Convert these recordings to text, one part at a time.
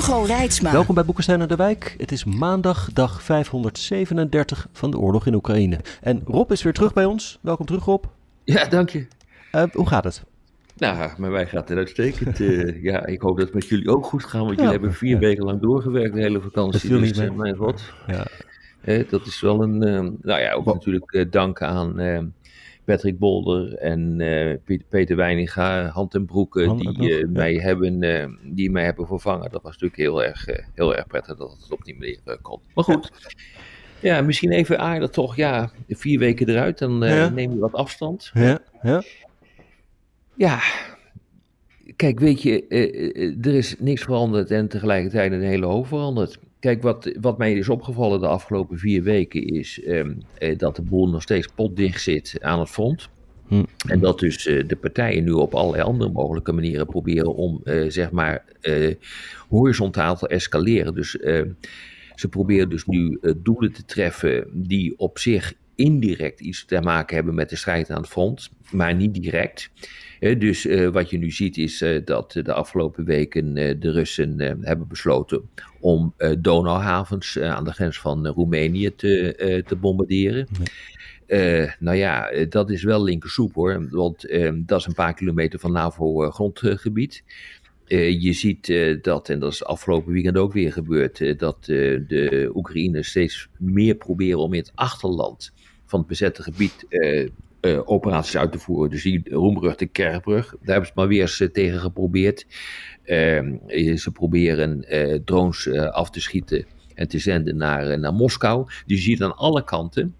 Hugo Reitsma. Welkom bij Boekenstein en de Wijk. Het is maandag, dag 537 van de oorlog in Oekraïne. En Rob is weer terug bij ons. Welkom terug, Rob. Ja, dank je. Uh, hoe gaat het? Nou, met mij gaat het uitstekend. uh, ja, ik hoop dat het met jullie ook goed gaat, want jullie hebben vier ja. weken lang doorgewerkt, de hele vakantie. Dat viel niet dus, mee. mijn god. Ja. Uh, dat is wel een, nou ja, ook natuurlijk dank aan Patrick Bolder en Peter Weininga, hand en broeken, Hand en die, ja. mij hebben, die mij hebben vervangen. Dat was natuurlijk heel erg, heel erg prettig dat het op die manier kon. Maar goed. Ja, misschien even aardig toch. Ja, vier weken eruit, dan Ja. neem je wat afstand. Ja, ja. Ja, kijk, weet je, eh, eh, er is niks veranderd en tegelijkertijd een hele hoop veranderd. Kijk, wat, wat mij is opgevallen de afgelopen vier weken is ehm, eh, dat de boel nog steeds potdicht zit aan het front. Hm. En dat dus eh, de partijen nu op allerlei andere mogelijke manieren proberen om, eh, zeg maar, horizontaal te escaleren. Dus eh, ze proberen dus nu doelen te treffen die op zich indirect iets te maken hebben met de strijd aan het front, maar niet direct. Dus eh, wat je nu ziet is eh, dat de afgelopen weken eh, de Russen hebben besloten om Donauhavens aan de grens van Roemenië te, te bombarderen. Nou ja, dat is wel linkersoep hoor, want eh, dat is een paar kilometer van NAVO-grondgebied. Je ziet dat, en dat is afgelopen weekend ook weer gebeurd, dat de Oekraïners steeds meer proberen om in het achterland van het bezette gebied eh, operaties uit te voeren. Dus die roembrug de Kerkbrug, daar hebben ze maar weer eens eh, tegen geprobeerd. Eh, ze proberen drones af te schieten en te zenden naar, naar Moskou. Dus je ziet aan alle kanten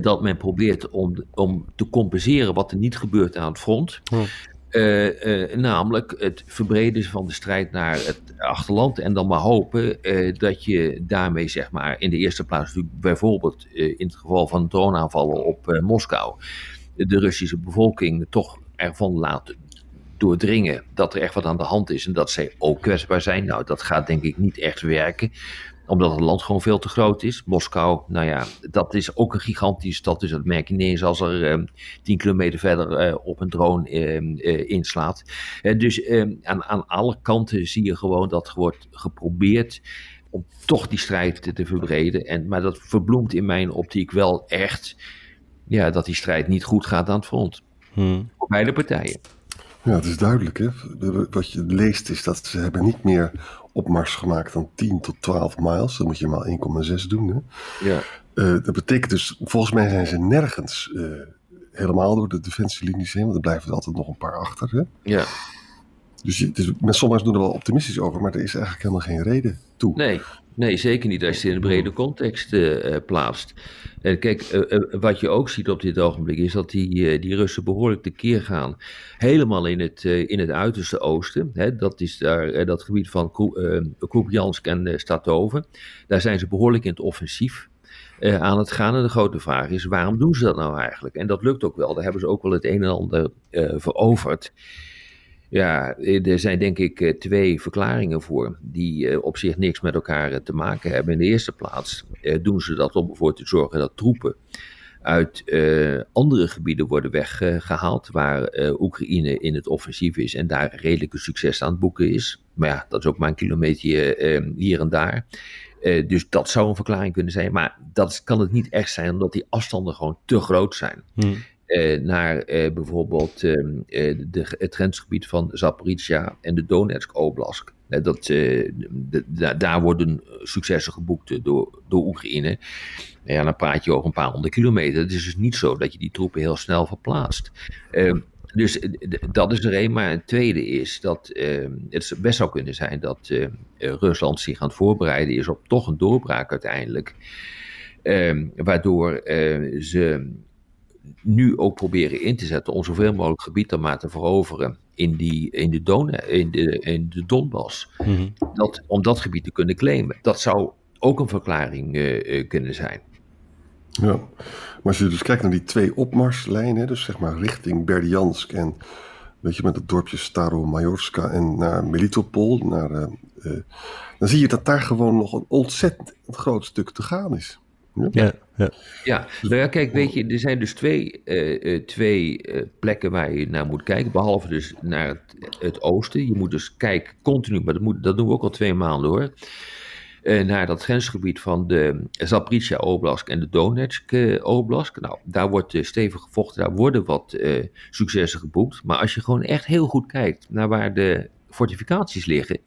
dat men probeert om, om te compenseren wat er niet gebeurt aan het front. Hm. Eh, eh, namelijk het verbreden van de strijd naar het achterland. En dan maar hopen eh, dat je daarmee, zeg maar, in de eerste plaats, bijvoorbeeld in het geval van droonaanvallen op Moskou, de Russische bevolking toch ervan laat doordringen dat er echt wat aan de hand is en dat zij ook kwetsbaar zijn. Nou, dat gaat denk ik niet echt werken omdat het land gewoon veel te groot is. Moskou, nou ja, dat is ook een gigantische stad. Dus dat merk je niet eens als er eh, tien kilometer verder eh, op een drone eh, eh, inslaat. Eh, dus eh, aan, aan alle kanten zie je gewoon dat er wordt geprobeerd om toch die strijd te, te verbreden. En, maar dat verbloemt in mijn optiek wel echt ja, dat die strijd niet goed gaat aan het front. Hm. Voor beide partijen. Ja, het is duidelijk. Hè? Wat je leest is dat ze hebben niet meer opmars gemaakt dan 10 tot 12 miles. Dan moet je maar 1,6 doen. Hè? Ja. Uh, dat betekent dus, volgens mij zijn ze nergens uh, helemaal door de defensielinies heen. Want er blijven er altijd nog een paar achter. Hè? Ja. Dus, je, dus met sommigen doen er wel optimistisch over, maar er is eigenlijk helemaal geen reden toe. Nee, nee zeker niet als je het in een brede context uh, plaatst. En kijk, uh, wat je ook ziet op dit ogenblik is dat die, die Russen behoorlijk tekeer gaan. Helemaal in het, in het uiterste oosten. Hè, dat is daar dat gebied van Kupiansk en Statoven. Daar zijn ze behoorlijk in het offensief. Uh, aan het gaan. En de grote vraag is, waarom doen ze dat nou eigenlijk? En dat lukt ook wel. Daar hebben ze ook wel het een en ander uh, veroverd. Ja, er zijn denk ik uh, twee verklaringen voor, die op zich niks met elkaar te maken hebben. In de eerste plaats doen ze dat om ervoor te zorgen dat troepen uit andere gebieden worden weggehaald, waar Oekraïne in het offensief is en daar redelijke succes aan het boeken is. Maar ja, dat is ook maar een kilometer hier en daar. Dus dat zou een verklaring kunnen zijn. Maar dat kan het niet echt zijn, omdat die afstanden gewoon te groot zijn. Hmm. Uh, naar uh, bijvoorbeeld de, het grensgebied van Zaporizhia en de Donetsk Oblast. Dat, daar worden successen geboekt door, door Oekraïne. Ja, dan praat je over een paar honderd kilometer. Het is dus niet zo dat je die troepen heel snel verplaatst. Dus dat is er een. Maar een tweede is dat uh, het best zou kunnen zijn dat Rusland zich aan het voorbereiden is op toch een doorbraak uiteindelijk. Waardoor ze nu ook proberen in te zetten om zoveel mogelijk gebied dan maar te veroveren in, die, in, de, Don, in, de, in de Donbass. Mhm. dat, om dat gebied te kunnen claimen. Dat zou ook een verklaring eh, eh, kunnen zijn. Ja, maar als je dus kijkt naar die twee opmarslijnen, dus zeg maar richting Berdiansk en weet je, met het dorpje Staro-Majorska en naar Melitopol, naar, eh, eh, dan zie je dat daar gewoon nog een ontzettend groot stuk te gaan is. Ja, ja. Ja, nou ja, kijk, weet je, er zijn dus twee, eh, eh, twee eh, plekken waar je naar moet kijken. Behalve dus naar het, het oosten. Je moet dus kijken, continu, maar dat, moet, dat doen we ook al twee maanden hoor. naar dat grensgebied van de Zaporizhia Oblast en de Donetsk Oblast. Nou, daar wordt stevig gevochten, daar worden wat successen geboekt. Maar als je gewoon echt heel goed kijkt naar waar de fortificaties liggen.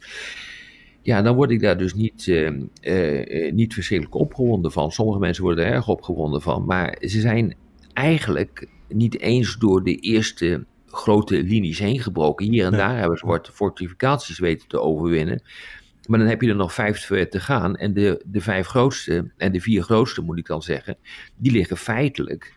Ja, dan word ik daar dus niet, eh, eh, eh, niet verschrikkelijk opgewonden van. Sommige mensen worden er erg opgewonden van. Maar ze zijn eigenlijk niet eens door de eerste grote linies heen gebroken. Hier en Nee. daar hebben ze wat fortificaties weten te overwinnen. Maar dan heb je er nog vijf te gaan. En de, de vijf grootste, en de vier grootste moet ik dan zeggen, die liggen feitelijk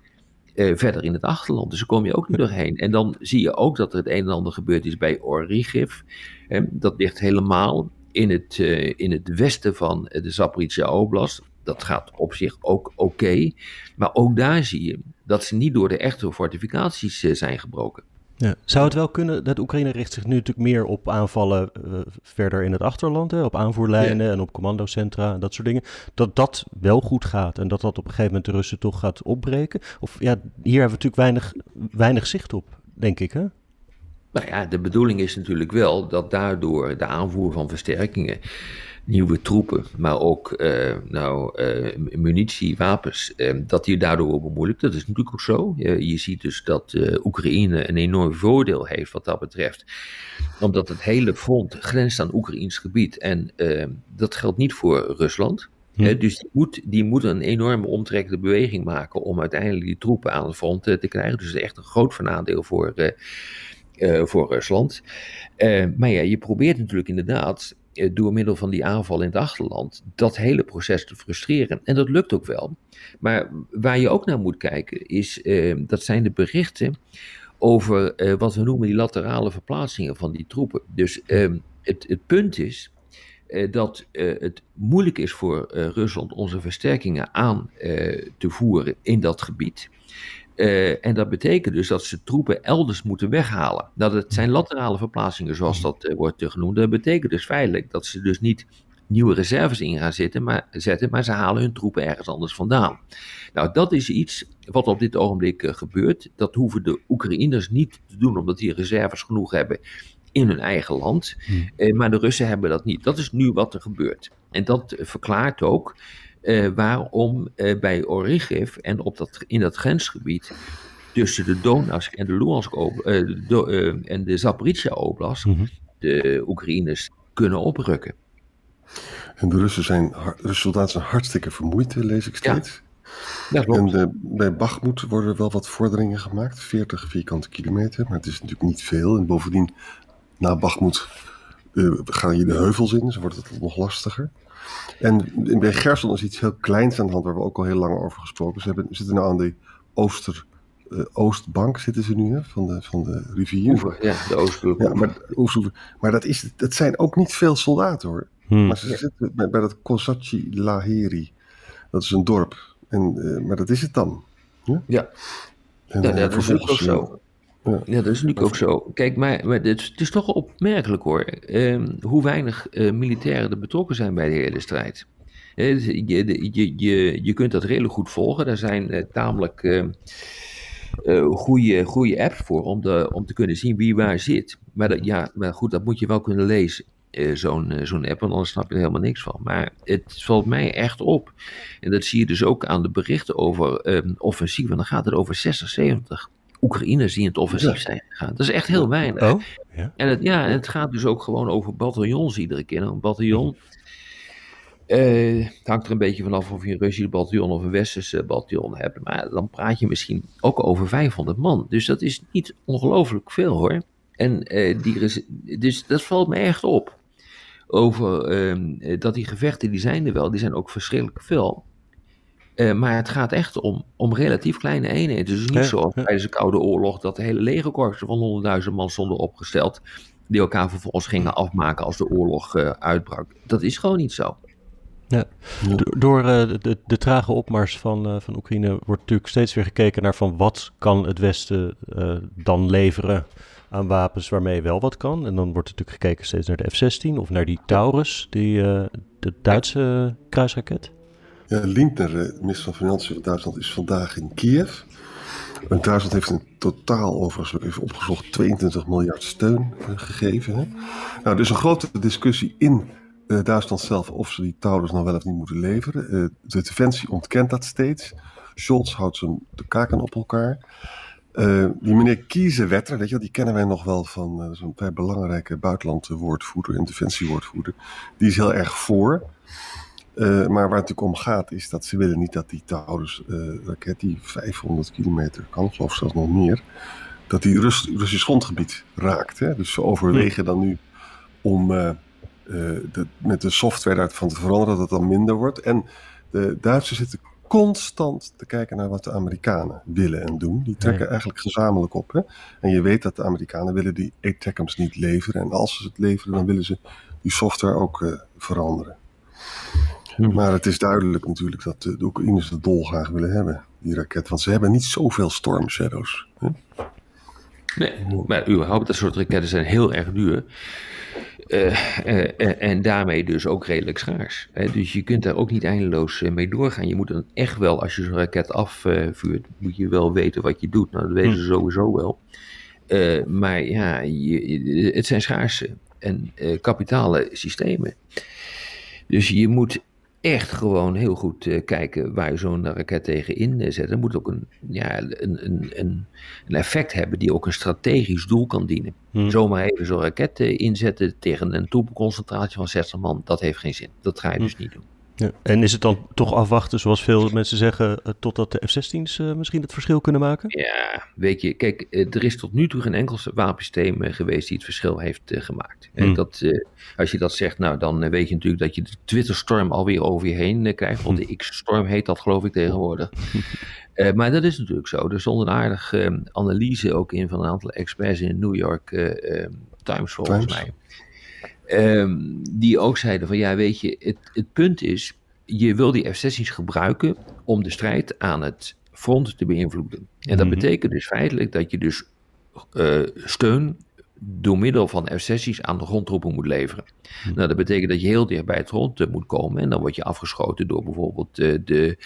verder in het achterland. Dus daar kom je ook niet doorheen. En dan zie je ook dat er het een en ander gebeurd is bij Origiv. Hè, dat ligt helemaal in het, eh, in het westen van de Zaporizhia Oblast. Dat gaat op zich ook oké. Maar ook daar zie je dat ze niet door de echte fortificaties eh, zijn gebroken. Ja. Zou het wel kunnen, dat Oekraïne richt zich nu natuurlijk meer op aanvallen eh, verder in het achterland, hè, op aanvoerlijnen en op commandocentra en dat soort dingen, dat dat wel goed gaat en dat dat op een gegeven moment de Russen toch gaat opbreken? Of ja, hier hebben we natuurlijk weinig, weinig zicht op, denk ik, hè? Nou ja, de bedoeling is natuurlijk wel dat daardoor de aanvoer van versterkingen, nieuwe troepen, maar ook eh, nou, eh, munitie, wapens, eh, dat die daardoor wordt bemoeilijkt. Dat is natuurlijk ook zo. Je, je ziet dus dat Oekraïne een enorm voordeel heeft wat dat betreft. Omdat het hele front grenst aan Oekraïns gebied. En dat geldt niet voor Rusland. Dus die moet, die moet een enorme omtrekkende beweging maken om uiteindelijk die troepen aan het front te krijgen. Dus is echt een groot voordeel voor, eh, voor Rusland. Eh, maar ja, je probeert natuurlijk inderdaad eh, door middel van die aanval in het achterland dat hele proces te frustreren. En dat lukt ook wel. Maar waar je ook naar moet kijken is, dat zijn de berichten over wat we noemen die laterale verplaatsingen van die troepen. Dus eh, het, het punt is dat het moeilijk is voor Rusland onze versterkingen aan te voeren in dat gebied. Eh, en dat betekent dus dat ze troepen elders moeten weghalen. Dat het zijn laterale verplaatsingen, zoals dat eh, wordt genoemd. Dat betekent dus feitelijk dat ze dus niet nieuwe reserves in gaan zitten, maar, zetten, maar ze halen hun troepen ergens anders vandaan. Nou, dat is iets wat op dit ogenblik eh, gebeurt. Dat hoeven de Oekraïners niet te doen, omdat die reserves genoeg hebben in hun eigen land. Eh, maar de Russen hebben dat niet. Dat is nu wat er gebeurt. En dat verklaart ook eh, waarom eh, bij Origiv en op dat, in dat grensgebied tussen de Donetsk en de Luhansk eh, de Do- en de Zaporizhia Oblast Mhm. de Oekraïners kunnen oprukken. En de Russen zijn, de soldaten zijn hartstikke vermoeid, lees ik Ja. steeds. Klopt. En eh, bij Bachmoed worden wel wat vorderingen gemaakt, 40 vierkante kilometer, maar het is natuurlijk niet veel. En bovendien, na Bachmoed eh, gaan je de heuvels in, dus wordt het nog lastiger. En bij Gerson is iets heel kleins aan de hand, waar we ook al heel lang over gesproken hebben. Ze zitten nou aan de Ooster, eh, Oostbank, zitten ze nu, hè, van, de, van de rivier. Oever, ja, de Oostblok. Ja, maar, maar dat, is, dat zijn ook niet veel soldaten hoor. Hm. Maar ze zitten bij, bij dat Kosachi Laheri. Dat is een dorp. En, eh, maar dat is het dan. Ja. En, Ja, eh, dat is ook vervolgens, zo. Ja, dat is natuurlijk ook zo. Kijk, maar, maar het, is, het is toch opmerkelijk hoor, ehm, hoe weinig eh, militairen er betrokken zijn bij de hele strijd. Eh, Je, je, je, je kunt dat redelijk goed volgen. Daar zijn eh, tamelijk eh, eh, goede, goede apps voor om, de, om te kunnen zien wie waar zit. Maar, dat, ja, maar goed, dat moet je wel kunnen lezen, zo'n zo'n app, want anders snap je er helemaal niks van. Maar het valt mij echt op. En dat zie je dus ook aan de berichten over ehm offensief. Want dan gaat het over 60, 70 Oekraïners die in het offensief zijn gegaan. Dat is echt heel weinig. Oh, ja. En het, ja, het gaat dus ook gewoon over bataljons iedere keer. Nou, Een bataljon. eh, het hangt er een beetje vanaf of je een Russisch bataljon of een Westers eh, bataljon hebt. Maar dan praat je misschien ook over 500 man. Dus dat is niet ongelooflijk veel hoor. En eh, die, dus dat valt me echt op. Over ehm, eh, dat die gevechten, die zijn er wel, die zijn ook verschrikkelijk veel. Uh, maar het gaat echt om, om relatief kleine eenheden. Dus het is niet Ja, zoals ja. tijdens de Koude Oorlog dat de hele legerkorpsen van 100.000 man stonden opgesteld. Die elkaar vervolgens gingen afmaken als de oorlog eh, uitbrak. Dat is gewoon niet zo. Ja. Do- Door eh, de, de trage opmars van, eh, van Oekraïne wordt natuurlijk steeds weer gekeken naar van wat kan het Westen eh, dan leveren aan wapens waarmee wel wat kan. En dan wordt natuurlijk gekeken steeds naar de F-16 of naar die Taurus, die, eh, de Duitse kruisraket. Ja, Lindner, eh, minister van Financiën van Duitsland, is vandaag in Kiev. En Duitsland heeft in totaal, overigens even opgezocht, 22 miljard steun eh, gegeven. Hè? Nou, is een grote discussie in eh, Duitsland zelf of ze die Taurus nou wel of niet moeten leveren. De Defensie ontkent dat steeds. Scholz houdt zijn de kaken op elkaar. Die meneer Kiezenwetter, weet je die kennen wij nog wel van zo'n vrij belangrijke buitenlandwoordvoerder en defensiewoordvoerder. Die is heel erg voor. Eh, maar waar het natuurlijk om gaat is dat ze willen niet dat die Taurus-raket, die 500 kilometer kan, geloof ik zelfs nog meer, dat die Rus Russisch grondgebied raakt. Hè? Dus ze overwegen dan nu om eh, eh, de, met de software daarvan te veranderen, dat het dan minder wordt. En de Duitsers zitten constant te kijken naar wat de Amerikanen willen en doen. Die trekken eigenlijk gezamenlijk op. Hè? En je weet dat de Amerikanen willen die ATACMS niet leveren. En als ze het leveren, dan willen ze die software ook eh, veranderen. Hmm. Maar het is duidelijk natuurlijk dat de, Oekraïners het dolgraag willen hebben, die raket. Want ze hebben niet zoveel Storm Shadows. Hè? Nee, maar überhaupt, dat soort raketten zijn heel erg duur. Eh, eh, eh, en daarmee dus ook redelijk schaars. Hè. Dus je kunt daar ook niet eindeloos mee doorgaan. Je moet dan echt wel, als je zo'n raket afvuurt, moet je wel weten wat je doet. Nou, dat weten ze sowieso wel. Maar ja, je, je- het zijn schaarse en kapitale systemen. Dus je moet echt gewoon heel goed eh, kijken waar je zo'n raket tegen inzet. Er moet ook een, ja, een, een, een, een effect hebben die ook een strategisch doel kan dienen. Hmm. Zomaar even zo'n raket eh, inzetten tegen een troepenconcentratie van 60 man, dat heeft geen zin. Dat ga je dus niet doen. Ja. En is het dan toch afwachten, zoals veel mensen zeggen, eh, totdat de F-16's eh, misschien het verschil kunnen maken? Ja, weet je, kijk, eh, er is tot nu toe geen enkel wapensysteem geweest die het verschil heeft gemaakt. En Hmm. dat, eh, als je dat zegt, nou dan weet je natuurlijk dat je de Twitter-storm alweer over je heen krijgt. Want de X-storm heet dat geloof ik tegenwoordig. Eh, maar dat is natuurlijk zo. Er stond een aardige analyse ook in van een aantal experts in New York Times volgens Times. mij. Ehm, die ook zeiden van ja, weet je, het, het punt is, je wil die F-16's gebruiken om de strijd aan het front te beïnvloeden. En dat Mhm. betekent dus feitelijk dat je dus eh, steun door middel van F-16's aan de grondtroepen moet leveren. Nou, dat betekent dat je heel dicht bij het front eh, moet komen en dan word je afgeschoten door bijvoorbeeld eh, de,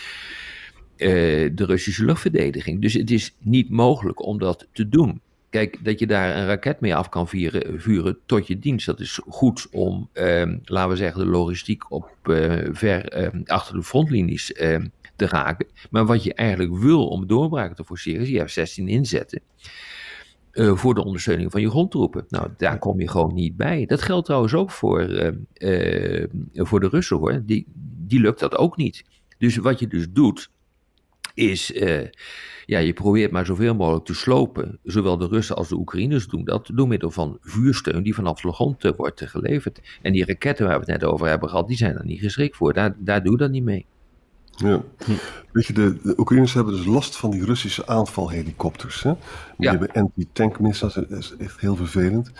de Russische luchtverdediging. Dus het is niet mogelijk om dat te doen. Kijk, dat je daar een raket mee af kan vieren, vuren tot je dienst, dat is goed om, ehm, laten we zeggen, de logistiek op eh, ver ehm, achter de frontlinies ehm, te raken. Maar wat je eigenlijk wil om doorbraken te forceren, is je F-16 inzetten. eh, voor de ondersteuning van je grondtroepen. Nou, daar kom je gewoon niet bij. Dat geldt trouwens ook voor, voor de Russen hoor. Die, die lukt dat ook niet. Dus wat je dus doet, is, eh, ja, je probeert maar zoveel mogelijk te slopen. Zowel de Russen als de Oekraïners doen dat door middel van vuursteun die vanaf de grond eh, wordt geleverd. En die raketten waar we het net over hebben gehad, die zijn er niet geschikt voor. Daar, daar doe je dat niet mee. Ja. Weet je, de, de Oekraïners hebben dus last van die Russische aanvalhelikopters. Hè? Die Ja. hebben anti-tankmissiles, dat is echt heel vervelend.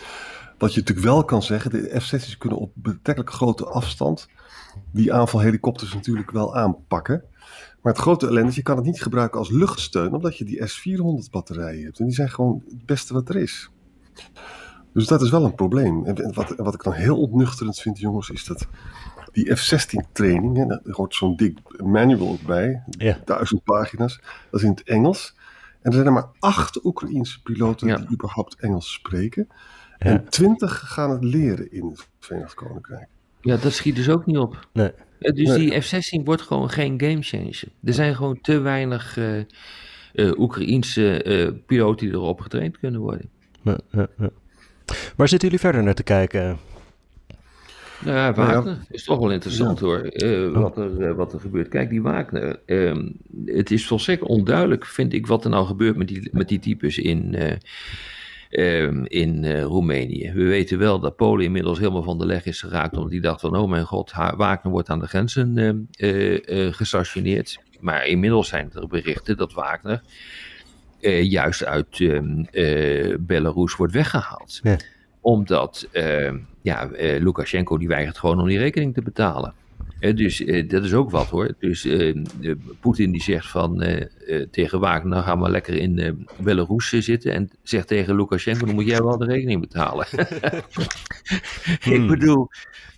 Wat je natuurlijk wel kan zeggen, de F-16's kunnen op betrekkelijk grote afstand die aanvalhelikopters natuurlijk wel aanpakken. Maar het grote ellende is, je kan het niet gebruiken als luchtsteun, omdat je die S-400 batterijen hebt. En die zijn gewoon het beste wat er is. Dus dat is wel een probleem. En wat, wat ik dan heel ontnuchterend vind, jongens, is dat die F-16 training, hè, daar hoort zo'n dik manual bij, Ja. duizend pagina's, dat is in het Engels. En er zijn er maar acht Oekraïense piloten Ja. die überhaupt Engels spreken. Ja. En twintig gaan het leren in het Verenigd Koninkrijk. Ja, dat schiet dus ook niet op. Nee. Eh, Dus Nee. die F-16 wordt gewoon geen gamechanger. Er zijn gewoon te weinig eh eh, Oekraïense eh, piloten die erop getraind kunnen worden. Ja, ja, ja. Waar zitten jullie verder naar te kijken? Nou ja, Nou ja. Wagner is toch wel interessant hoor, eh, wat, er, wat er gebeurt. Kijk, die Wagner, ehm, het is volstrekt onduidelijk, vind ik, wat er nou gebeurt met die, met die types in, eh, ehm, in eh, Roemenië. We weten wel dat Polen inmiddels helemaal van de leg is geraakt, omdat die dacht van, oh mijn god, Wagner wordt aan de grenzen ehm, eh, eh, gestationeerd. maar inmiddels zijn er berichten dat Wagner juist uit uh, Belarus wordt weggehaald. Ja. Omdat ja, Lukashenko die weigert gewoon om die rekening te betalen. Dus dat is ook wat hoor. Dus Poetin die zegt van tegen Wagner, nou ga maar lekker in Belarus zitten. En zegt tegen Lukashenko, dan moet jij wel de rekening betalen. Ik bedoel,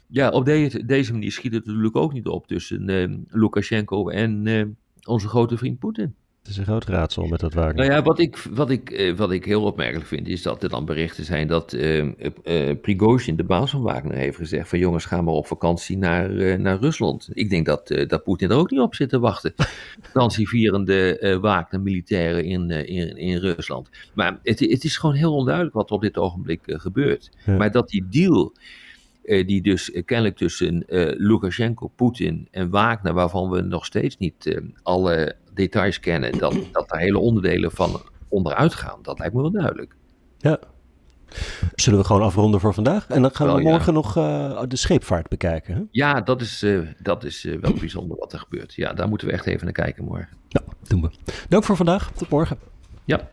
ja, op deze, deze manier schiet het natuurlijk ook niet op tussen Lukashenko en onze grote vriend Poetin. Het is een groot raadsel met dat Wagner. Nou ja, wat ik, wat ik, eh, wat ik heel opmerkelijk vind, is dat er dan berichten zijn dat uh, uh, Prigozhin, de baas van Wagner, heeft gezegd van jongens, ga maar op vakantie naar, naar Rusland. Ik denk dat, dat Poetin er ook niet op zit te wachten. Vakantievierende Wagner-militairen in, in, in Rusland. Maar het, het is gewoon heel onduidelijk wat er op dit ogenblik gebeurt. Maar dat die deal... die dus kennelijk tussen Lukashenko, Poetin en Wagner, waarvan we nog steeds niet alle details kennen, dat, dat er hele onderdelen van onderuit gaan. Dat lijkt me wel duidelijk. Ja. Zullen we gewoon afronden voor vandaag? En dan gaan we morgen nog uh, de scheepvaart bekijken. Hè? Ja, dat is, uh, dat is uh, wel bijzonder wat er gebeurt. Ja, daar moeten we echt even naar kijken morgen. Ja, doen we. Dank voor vandaag. Tot morgen. Ja.